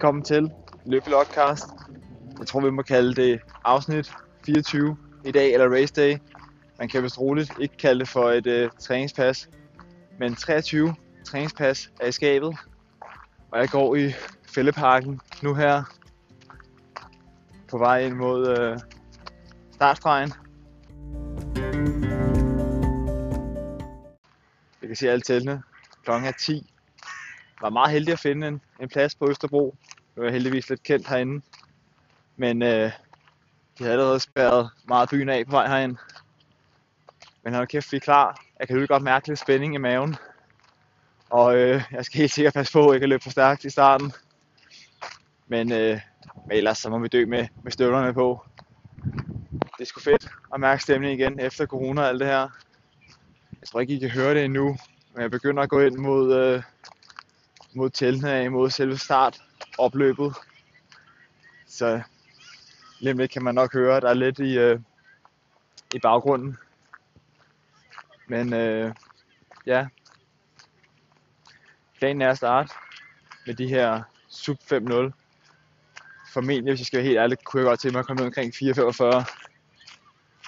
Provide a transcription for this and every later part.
Velkommen til Løbelogcast. Jeg tror, vi må kalde det afsnit 24 i dag, eller race day. Man kan vist roligt ikke kalde det for et øh, træningspas. Men 23 træningspas er i skabet. Og jeg går i fældeparken nu her. På vej ind mod øh, startstregen. Jeg kan se alle teltene. Klokken er 10. Jeg var meget heldig at finde en, en plads på Østerbro. Nu er jeg heldigvis lidt kendt herinde. Men øh, de havde allerede spærret meget byen af på vej herind. Men hold kæft, vi er klar. Jeg kan jo godt mærke lidt spænding i maven. Og øh, jeg skal helt sikkert passe på, at jeg ikke løbe for stærkt i starten. Men, øh, men ellers så må vi dø med, med støvlerne på. Det er sgu fedt at mærke stemningen igen efter corona og alt det her. Jeg tror ikke, I kan høre det endnu, men jeg begynder at gå ind mod, øh, mod teltene af, mod selve start, opløbet. Så lige lidt kan man nok høre, at der er lidt i, øh, i baggrunden. Men øh, ja, planen er at starte med de her sub 5.0. Formentlig, hvis jeg skal være helt ærlig, kunne jeg godt tænke mig at komme ned omkring 4.45.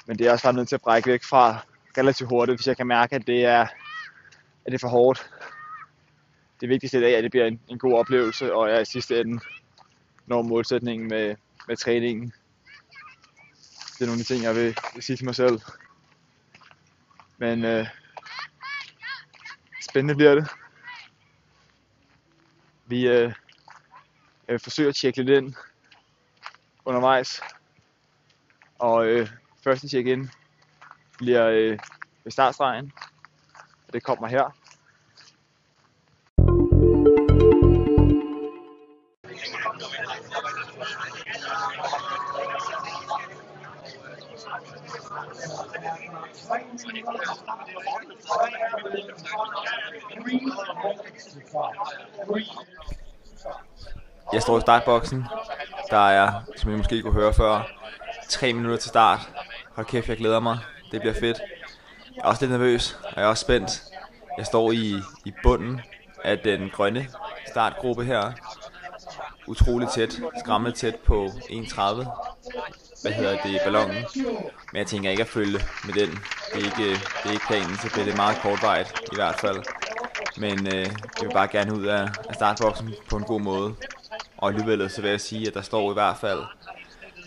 Men det er også bare nødt til at brække væk fra relativt hurtigt, hvis jeg kan mærke, at det er, at det er for hårdt. Det vigtigste i dag er, at det bliver en, en god oplevelse, og jeg i sidste ende når målsætningen med, med træningen. Det er nogle af de ting, jeg vil, vil sige til mig selv. Men øh, spændende bliver det. Vi øh, øh, forsøger at tjekke lidt ind undervejs. Og øh, første check-in bliver øh, ved startstregen. Og det kommer her. Jeg står i startboksen. Der er, som I måske kunne høre før, 3 minutter til start. Hold kæft, jeg glæder mig. Det bliver fedt. Jeg er også lidt nervøs, og jeg er også spændt. Jeg står i, i bunden af den grønne startgruppe her. Utrolig tæt, skræmmende tæt på 1.30. Hvad hedder det, ballonen. Men jeg tænker ikke at følge med den. Det er ikke, det er ikke planen, så bliver det meget kortvarigt i hvert fald. Men øh, jeg vil bare gerne ud af, af startboksen på en god måde. Og alligevel så vil jeg sige, at der står i hvert fald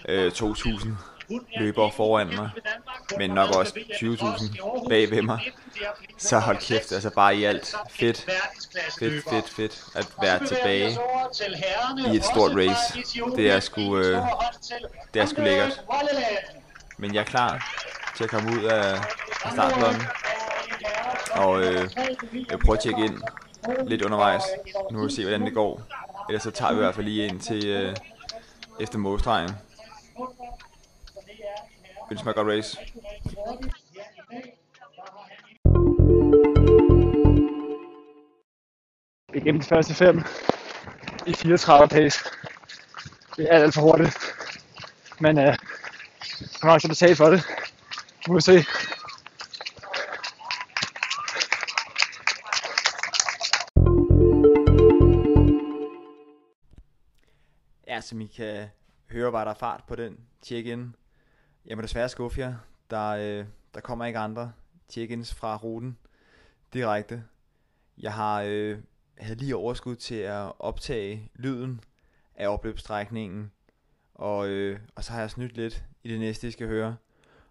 øh, 2.000 løbere foran mig, men nok også 20.000 bag ved mig. Så hold kæft, altså bare i alt fedt, fedt, fedt, fedt at være tilbage i et stort race. Det er sgu, øh, det er sgu lækkert. Men jeg er klar til at komme ud af, af startblokken. Og øh, jeg prøver at tjekke ind lidt undervejs. Nu vil vi se, hvordan det går. Ellers så tager vi i hvert fald lige ind til øh, efter målstregen. Ønsker mig godt race. Igennem de første fem i 34 pace. Det er alt, for hurtigt. Men øh, jeg har også betalt for det. Nu må vi se. Ja, som I kan høre, var der fart på den check-in. Jeg må desværre skuffe jer. Der, øh, der kommer ikke andre check-ins fra ruten direkte. Jeg har øh, havde lige overskud til at optage lyden af opløbsstrækningen. Og, øh, og så har jeg snydt lidt i det næste, I skal høre.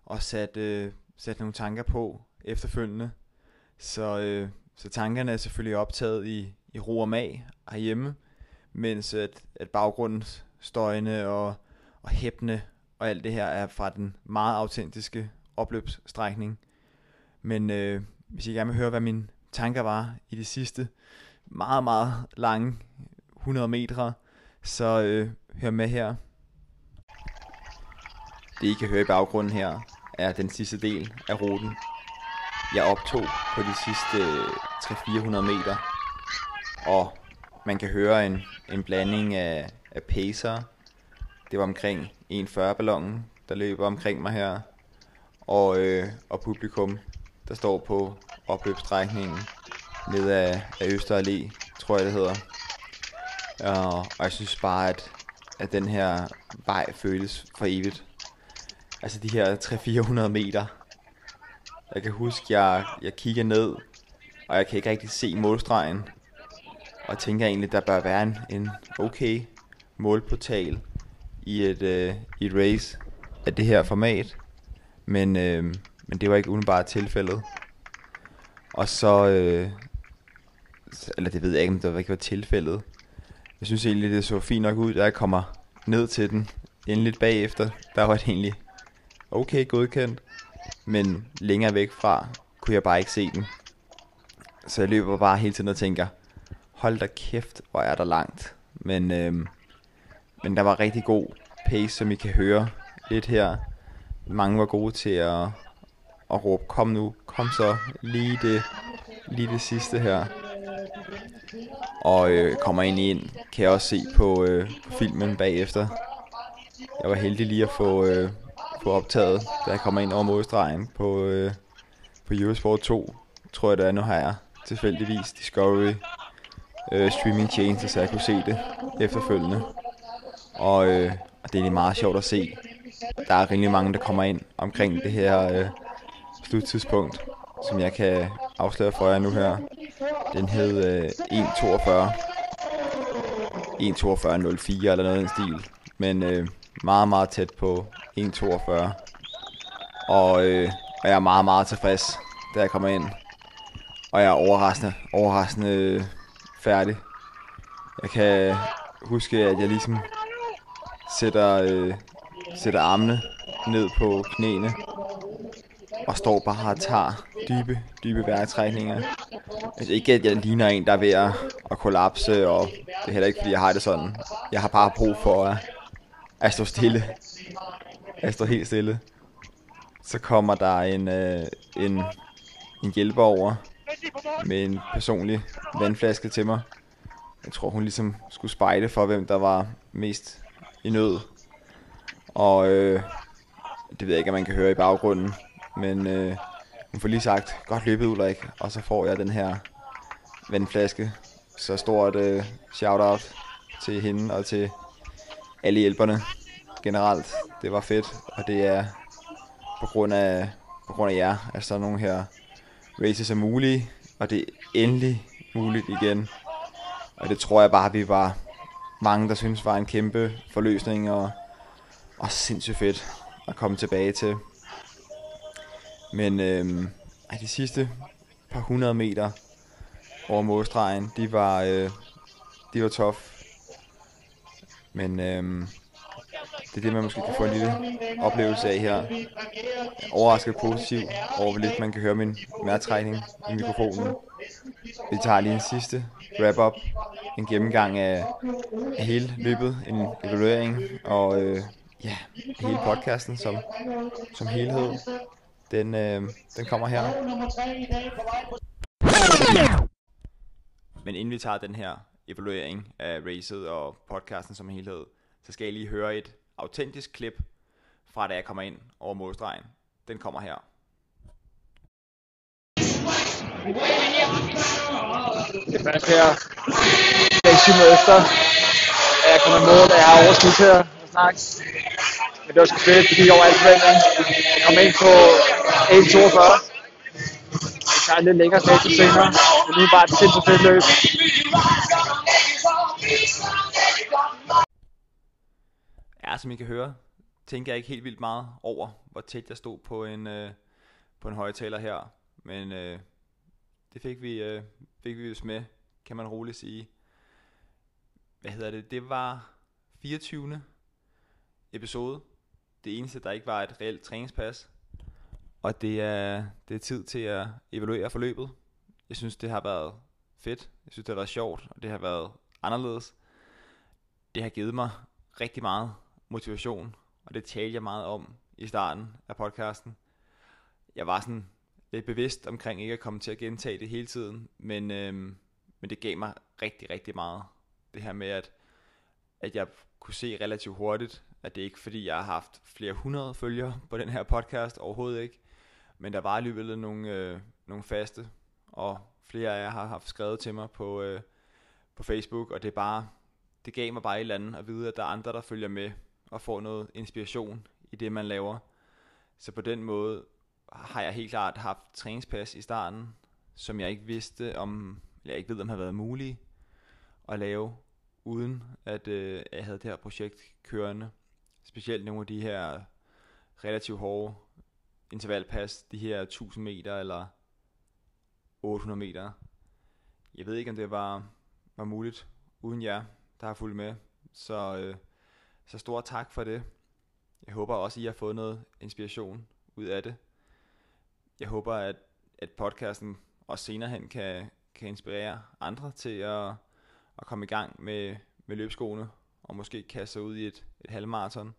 Og sat, øh, sat nogle tanker på efterfølgende. Så, øh, så tankerne er selvfølgelig optaget i, i ro og mag herhjemme. Mens at, at baggrundens støjende og, og hæppende og alt det her er fra den meget autentiske opløbsstrækning. Men øh, hvis I gerne vil høre, hvad mine tanker var i de sidste meget, meget lange 100 meter, så øh, hør med her. Det I kan høre i baggrunden her, er den sidste del af ruten. Jeg optog på de sidste øh, 300-400 meter, og man kan høre en, en blanding af, af pacer. Det var omkring 1,40 ballonen, der løber omkring mig her. Og, øh, og publikum, der står på opløbsstrækningen ned af, af Øster Allé, tror jeg det hedder. Og, og jeg synes bare, at, at den her vej føles for evigt. Altså de her 300-400 meter. Jeg kan huske, jeg, jeg kigger ned, og jeg kan ikke rigtig se målstregen. Og tænker egentlig, der bør være en, en okay målportal i et, øh, i et race af det her format. Men, øh, men det var ikke umiddelbart tilfældet. Og så, øh, eller det ved jeg ikke, om det ikke var tilfældet. Jeg synes egentlig, det så fint nok ud, da jeg kommer ned til den endeligt bagefter. Der var det egentlig okay godkendt, men længere væk fra kunne jeg bare ikke se den. Så jeg løber bare hele tiden og tænker, hold da kæft, hvor er der langt. Men, øhm, men der var rigtig god pace, som I kan høre lidt her. Mange var gode til at, at råbe, kom nu, kom så, lige det, lige det sidste her. Og øh, kommer ind ind, kan jeg også se på, øh, på filmen bagefter. Jeg var heldig lige at få, øh, få optaget, da jeg kommer ind over modstregen på, øh, på Eurosport 2, tror jeg det er, nu har jeg tilfældigvis Discovery øh, streaming tjeneste, så jeg kunne se det efterfølgende. Og, øh, og det er egentlig meget sjovt at se. Der er rimelig mange, der kommer ind omkring det her øh, sluttidspunkt, som jeg kan afsløre for jer nu her. Den hed øh, 1.42. 1.42.04 eller noget i den stil. Men øh, meget, meget tæt på 1.42. Og, øh, og jeg er meget, meget tilfreds, da jeg kommer ind. Og jeg er overraskende, overraskende øh, færdig. Jeg kan huske, at jeg ligesom sætter, øh, sætter armene ned på knæene og står bare og tager dybe, dybe vejrtrækninger. Altså ikke, at jeg ligner en, der er ved at, at kollapse, og det er heller ikke, fordi jeg har det sådan. Jeg har bare brug for at, at stå stille. Jeg står helt stille. Så kommer der en, øh, en, en hjælper over med en personlig vandflaske til mig. Jeg tror, hun ligesom skulle spejle for, hvem der var mest i nød. Og øh, det ved jeg ikke, om man kan høre i baggrunden. Men øh, hun får lige sagt, godt løbet Ulrik, og så får jeg den her vandflaske. Så stort øh, shout-out til hende og til alle hjælperne generelt. Det var fedt, og det er på grund af, på grund af jer, at sådan nogle her races er mulige, og det er endelig muligt igen. Og det tror jeg bare, vi var mange, der synes var en kæmpe forløsning, og, og sindssygt fedt at komme tilbage til. Men øhm, de sidste par hundrede meter over målstregen, de var, øh, de var tough. Men øhm, det er det, man måske kan få en lille oplevelse af her. Overrasket positiv over, hvor lidt man kan høre min mærtrækning i mikrofonen. Vi tager lige en sidste wrap-up. En gennemgang af, af hele løbet, en evaluering og øh, ja, hele podcasten som, som helhed. Den, øh, den kommer her. Men inden vi tager den her evaluering af racet og podcasten som helhed, så skal jeg lige høre et autentisk klip fra da jeg kommer ind over målstregen. Den kommer her. Det er først her, 6 minutter efter, at jeg kommer i mål, at jeg har overskudt her at snakke. Men det var sgu fedt, det gik over alt forventning. Jeg kom ind på 1.42. Jeg tager en lidt længere status senere, men nu er bare et sindssygt fedt løb. Ja, som I kan høre, tænker jeg ikke helt vildt meget over, hvor tæt jeg stod på en, øh, på en højtaler her. Men øh, det fik vi, øh, fik vi med, kan man roligt sige. Hvad hedder det? Det var 24. episode. Det eneste, der ikke var et reelt træningspas. Og det er, det er tid til at evaluere forløbet. Jeg synes, det har været fedt. Jeg synes, det har været sjovt, og det har været anderledes. Det har givet mig rigtig meget motivation, og det talte jeg meget om i starten af podcasten. Jeg var sådan lidt bevidst omkring ikke at komme til at gentage det hele tiden, men, øh, men det gav mig rigtig, rigtig meget. Det her med, at, at jeg kunne se relativt hurtigt, at det ikke fordi, jeg har haft flere hundrede følgere på den her podcast, overhovedet ikke. Men der var alligevel nogle, øh, nogle faste, og flere af jer har haft skrevet til mig på, øh, på Facebook, og det er bare det gav mig bare et eller andet at vide, at der er andre, der følger med og får noget inspiration i det, man laver. Så på den måde har jeg helt klart haft træningspas i starten, som jeg ikke vidste om, eller jeg ikke ved, om har været mulige at lave, uden at øh, jeg havde det her projekt kørende. Specielt nogle af de her relativt hårde intervalpas, de her 1000 meter eller 800 meter. Jeg ved ikke, om det var, var muligt uden jer, der har fulgt med. Så, øh, så stor tak for det. Jeg håber også, I har fået noget inspiration ud af det. Jeg håber, at, at podcasten også senere hen kan, kan inspirere andre til at, at komme i gang med, med løbskoene, og måske kaste sig ud i et, et halvmarathon.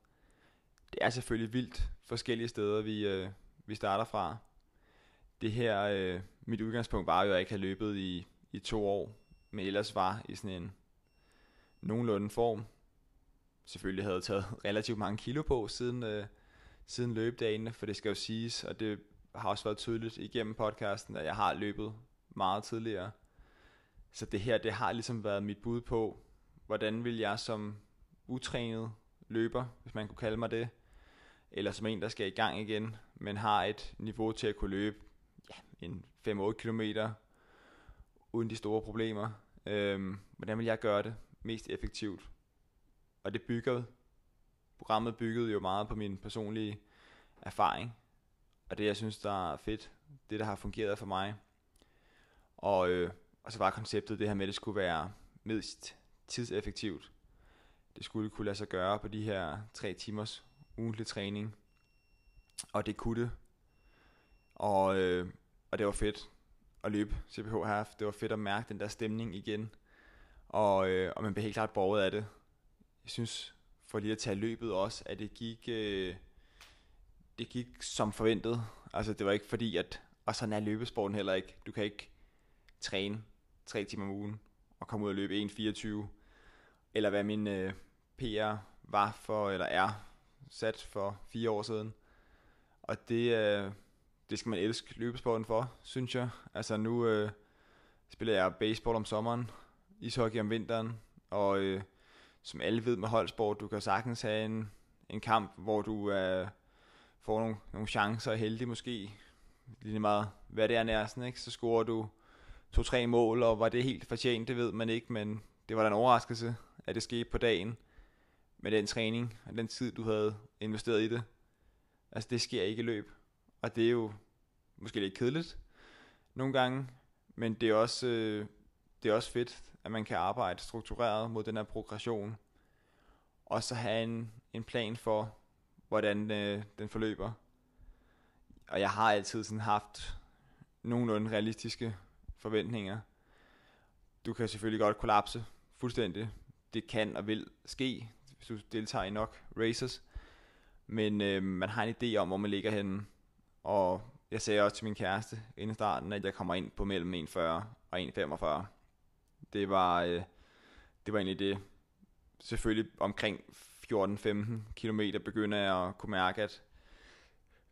Det er selvfølgelig vildt forskellige steder, vi, øh, vi starter fra. Det her, øh, mit udgangspunkt var jo, at jeg ikke havde løbet i, i to år, men ellers var i sådan en nogenlunde form. Selvfølgelig havde taget relativt mange kilo på siden, øh, siden løbedagene, for det skal jo siges, og det har også været tydeligt igennem podcasten, at jeg har løbet meget tidligere. Så det her, det har ligesom været mit bud på, hvordan vil jeg som utrænet løber, hvis man kunne kalde mig det, eller som en, der skal i gang igen, men har et niveau til at kunne løbe ja, en 5-8 km uden de store problemer. Øhm, hvordan vil jeg gøre det mest effektivt? Og det bygger, programmet byggede jo meget på min personlige erfaring, og det jeg synes, der er fedt, det der har fungeret for mig. Og, øh, og så var konceptet det her med, at det skulle være mest tidseffektivt. Det skulle kunne lade sig gøre på de her tre timers ugentlig træning. Og det kunne det. Og, øh, og det var fedt at løbe CPH Half. Det var fedt at mærke den der stemning igen. Og, øh, og man blev helt klart borget af det. Jeg synes, for lige at tage løbet også, at det gik, øh, det gik som forventet. Altså det var ikke fordi, at, og sådan er løbesporten heller ikke. Du kan ikke træne tre timer om ugen og komme ud og løbe 1.24. Eller hvad min øh, PR var for, eller er sat for fire år siden. Og det, øh, det skal man elske løbesporten for, synes jeg. Altså nu øh, spiller jeg baseball om sommeren, ishockey om vinteren, og øh, som alle ved med holdsport, du kan sagtens have en, en kamp, hvor du øh, får nogle, nogle chancer og heldig måske, lige meget hvad det er næsten, ikke? så scorer du to-tre mål, og var det helt fortjent, det ved man ikke, men det var da en overraskelse, at det skete på dagen med den træning og den tid, du havde investeret i det. Altså det sker ikke i løb. Og det er jo måske lidt kedeligt nogle gange, men det er også, øh, det er også fedt, at man kan arbejde struktureret mod den her progression. Og så have en, en plan for, hvordan øh, den forløber. Og jeg har altid sådan haft nogenlunde realistiske forventninger. Du kan selvfølgelig godt kollapse fuldstændig. Det kan og vil ske hvis du deltager i nok races. Men øh, man har en idé om, hvor man ligger henne. Og jeg sagde også til min kæreste inden starten, at jeg kommer ind på mellem 1,40 og 1,45. Det var, øh, det var egentlig det. Selvfølgelig omkring 14-15 km begynder jeg at kunne mærke, at,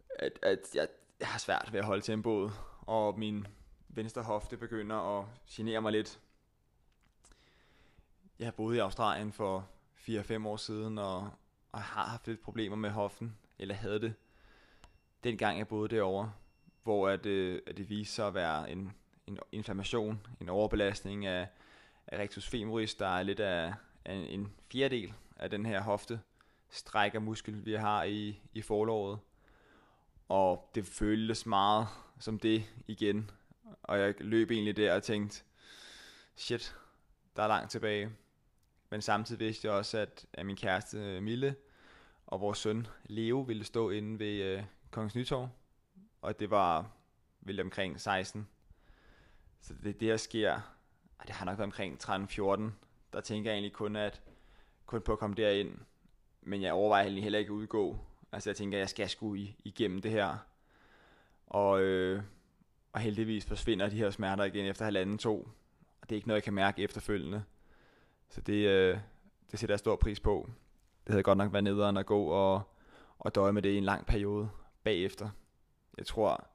at, at jeg, jeg har svært ved at holde tempoet, og min venstre hofte begynder at genere mig lidt. Jeg boede i Australien for 4-5 år siden, og, og har haft lidt problemer med hoften, eller havde det, dengang jeg boede derovre, hvor at, øh, at det viste sig at være en, en inflammation, en overbelastning af rectus femoris, der er lidt af, af en fjerdedel af den her hofte strækker muskel, vi har i, i forlovet. Og det føltes meget som det igen. Og jeg løb egentlig der og tænkte, shit, der er langt tilbage. Men samtidig vidste jeg også, at, at min kæreste Mille og vores søn Leo ville stå inde ved øh, Kongens Nytorv. Og det var vel omkring 16. Så det, det der sker, det har nok været omkring 13-14. Der tænker jeg egentlig kun, at, kun på at komme derind. Men jeg overvejer heller ikke at udgå. Altså jeg tænker, at jeg skal sgu igennem det her. Og, øh, og heldigvis forsvinder de her smerter igen efter halvanden to. Og det er ikke noget, jeg kan mærke efterfølgende. Så det, øh, det sætter jeg stor pris på. Det havde godt nok været nederen at gå og, og døje med det i en lang periode bagefter. Jeg tror,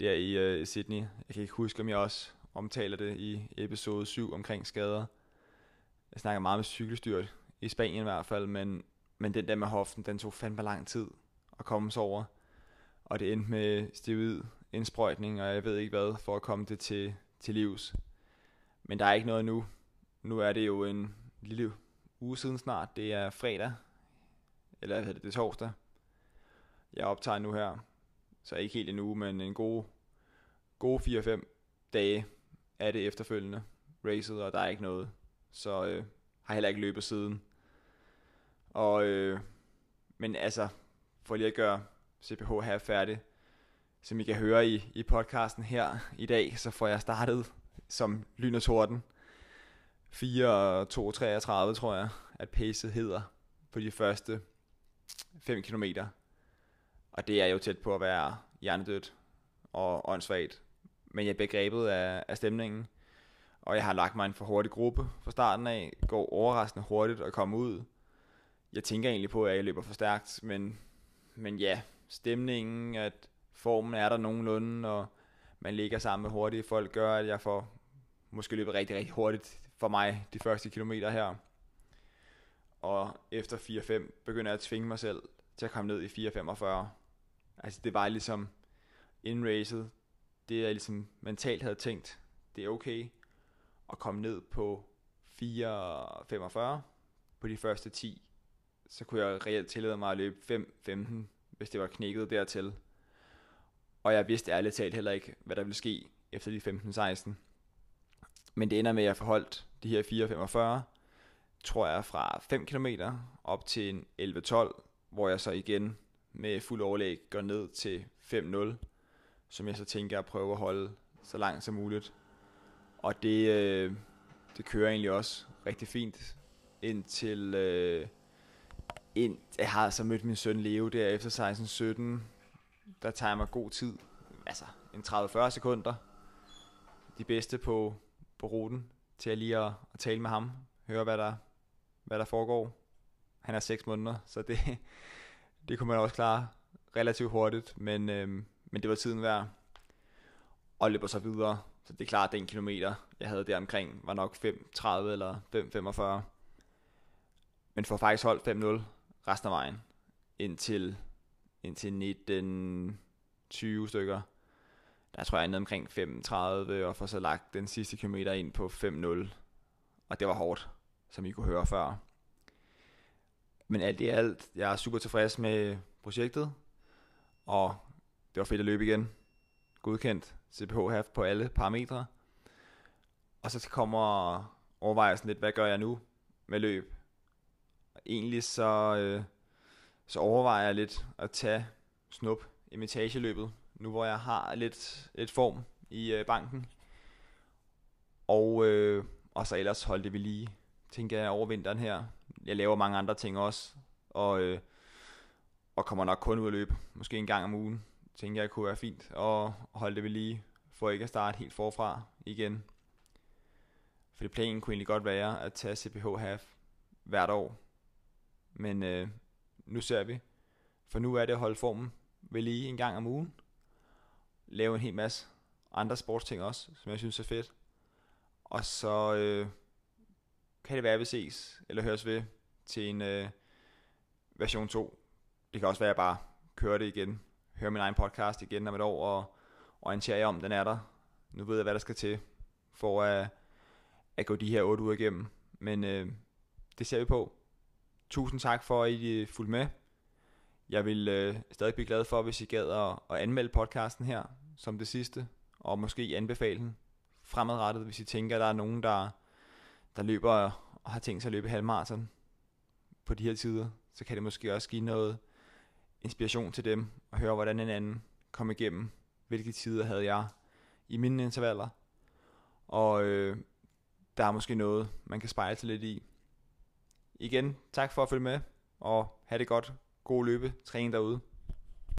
der i øh, Sydney, jeg kan ikke huske, om jeg også omtaler det i episode 7 omkring skader, Jeg snakker meget med cykelstyrt, i Spanien i hvert fald, men, men den der med hoften, den tog fandme lang tid at komme sig over. Og det endte med steroid indsprøjtning, og jeg ved ikke hvad, for at komme det til, til livs. Men der er ikke noget nu. Nu er det jo en lille uge siden snart. Det er fredag, eller hvad det, det er torsdag. Jeg optager nu her, så ikke helt en uge, men en god, god 4-5 dage er det efterfølgende racet, og der er ikke noget. Så øh, har heller ikke løbet siden. Og, øh, men altså, for lige at gøre CPH her færdig, som I kan høre i, i podcasten her i dag, så får jeg startet som lyn og torden. 4.32 tror jeg, at pacet hedder på de første 5 km. Og det er jo tæt på at være hjernedødt og åndssvagt. Men jeg er begrebet af, af stemningen. Og jeg har lagt mig en for hurtig gruppe fra starten af. Går overraskende hurtigt og kommer ud. Jeg tænker egentlig på, at jeg løber for stærkt, men, men ja, stemningen, at formen er der nogenlunde, og man ligger sammen med hurtige folk, gør, at jeg får måske løbet rigtig, rigtig hurtigt for mig de første kilometer her. Og efter 4-5 begynder jeg at tvinge mig selv til at komme ned i 4.45. Altså det var ligesom in racet, det jeg ligesom mentalt havde tænkt, det er okay at komme ned på 4.45 på de første 10. Så kunne jeg reelt tillade mig at løbe 5.15, hvis det var knækket dertil. Og jeg vidste ærligt talt heller ikke, hvad der ville ske efter de 15-16. Men det ender med, at jeg forholdt de her 4.45, tror jeg, fra 5 km op til en 11-12, hvor jeg så igen med fuld overlæg går ned til 5-0, som jeg så tænker at prøve at holde så langt som muligt. Og det, øh, det kører egentlig også rigtig fint indtil... Øh, ind, jeg har så mødt min søn Leo der efter 16-17. Der tager jeg mig god tid. Altså en 30-40 sekunder. De bedste på, på ruten til at lige at, at tale med ham. Høre hvad der, hvad der foregår. Han er 6 måneder, så det, det kunne man også klare relativt hurtigt. Men, Øh, men det var tiden værd. Og løber så videre. Så det er klart, at den kilometer, jeg havde der omkring, var nok 5.30 eller 5.45. Men får faktisk holdt 5.0 resten af vejen. Indtil, indtil 19 20 stykker. Der tror jeg, jeg omkring 5.30 og får så lagt den sidste kilometer ind på 5.0. Og det var hårdt, som I kunne høre før. Men alt i alt, jeg er super tilfreds med projektet. Og det var fedt at løbe igen. Godkendt CPH half på alle parametre. Og så kommer overvejelsen lidt, hvad gør jeg nu med løb? Og egentlig så, øh, så overvejer jeg lidt at tage snup imitageløbet, nu hvor jeg har lidt, lidt form i øh, banken. Og, øh, og så ellers holde det ved lige, tænker jeg, over vinteren her. Jeg laver mange andre ting også, og, øh, og kommer nok kun ud at løbe, måske en gang om ugen. Tænker jeg kunne være fint at holde det ved lige, for ikke at starte helt forfra igen. For planen kunne egentlig godt være at tage CPH Half hvert år. Men øh, nu ser vi. For nu er det at holde formen ved lige en gang om ugen. Lave en hel masse andre sportsting også, som jeg synes er fedt. Og så øh, kan det være, at vi ses eller høres ved til en øh, version 2. Det kan også være, at jeg bare kører det igen høre min egen podcast igen om et år og orientere jer om, den er der. Nu ved jeg, hvad der skal til for at, at gå de her 8 uger igennem. Men øh, det ser vi på. Tusind tak for, at I øh, fulgte med. Jeg vil øh, stadig blive glad for, hvis I gad at, at anmelde podcasten her som det sidste, og måske anbefale den fremadrettet, hvis I tænker, at der er nogen, der, der løber og har tænkt sig at løbe halvmarathon på de her tider, så kan det måske også give noget inspiration til dem, og høre, hvordan en anden kom igennem, hvilke tider havde jeg i mine intervaller, og øh, der er måske noget, man kan spejle sig lidt i. Igen, tak for at følge med, og have det godt. God løbe, træning derude.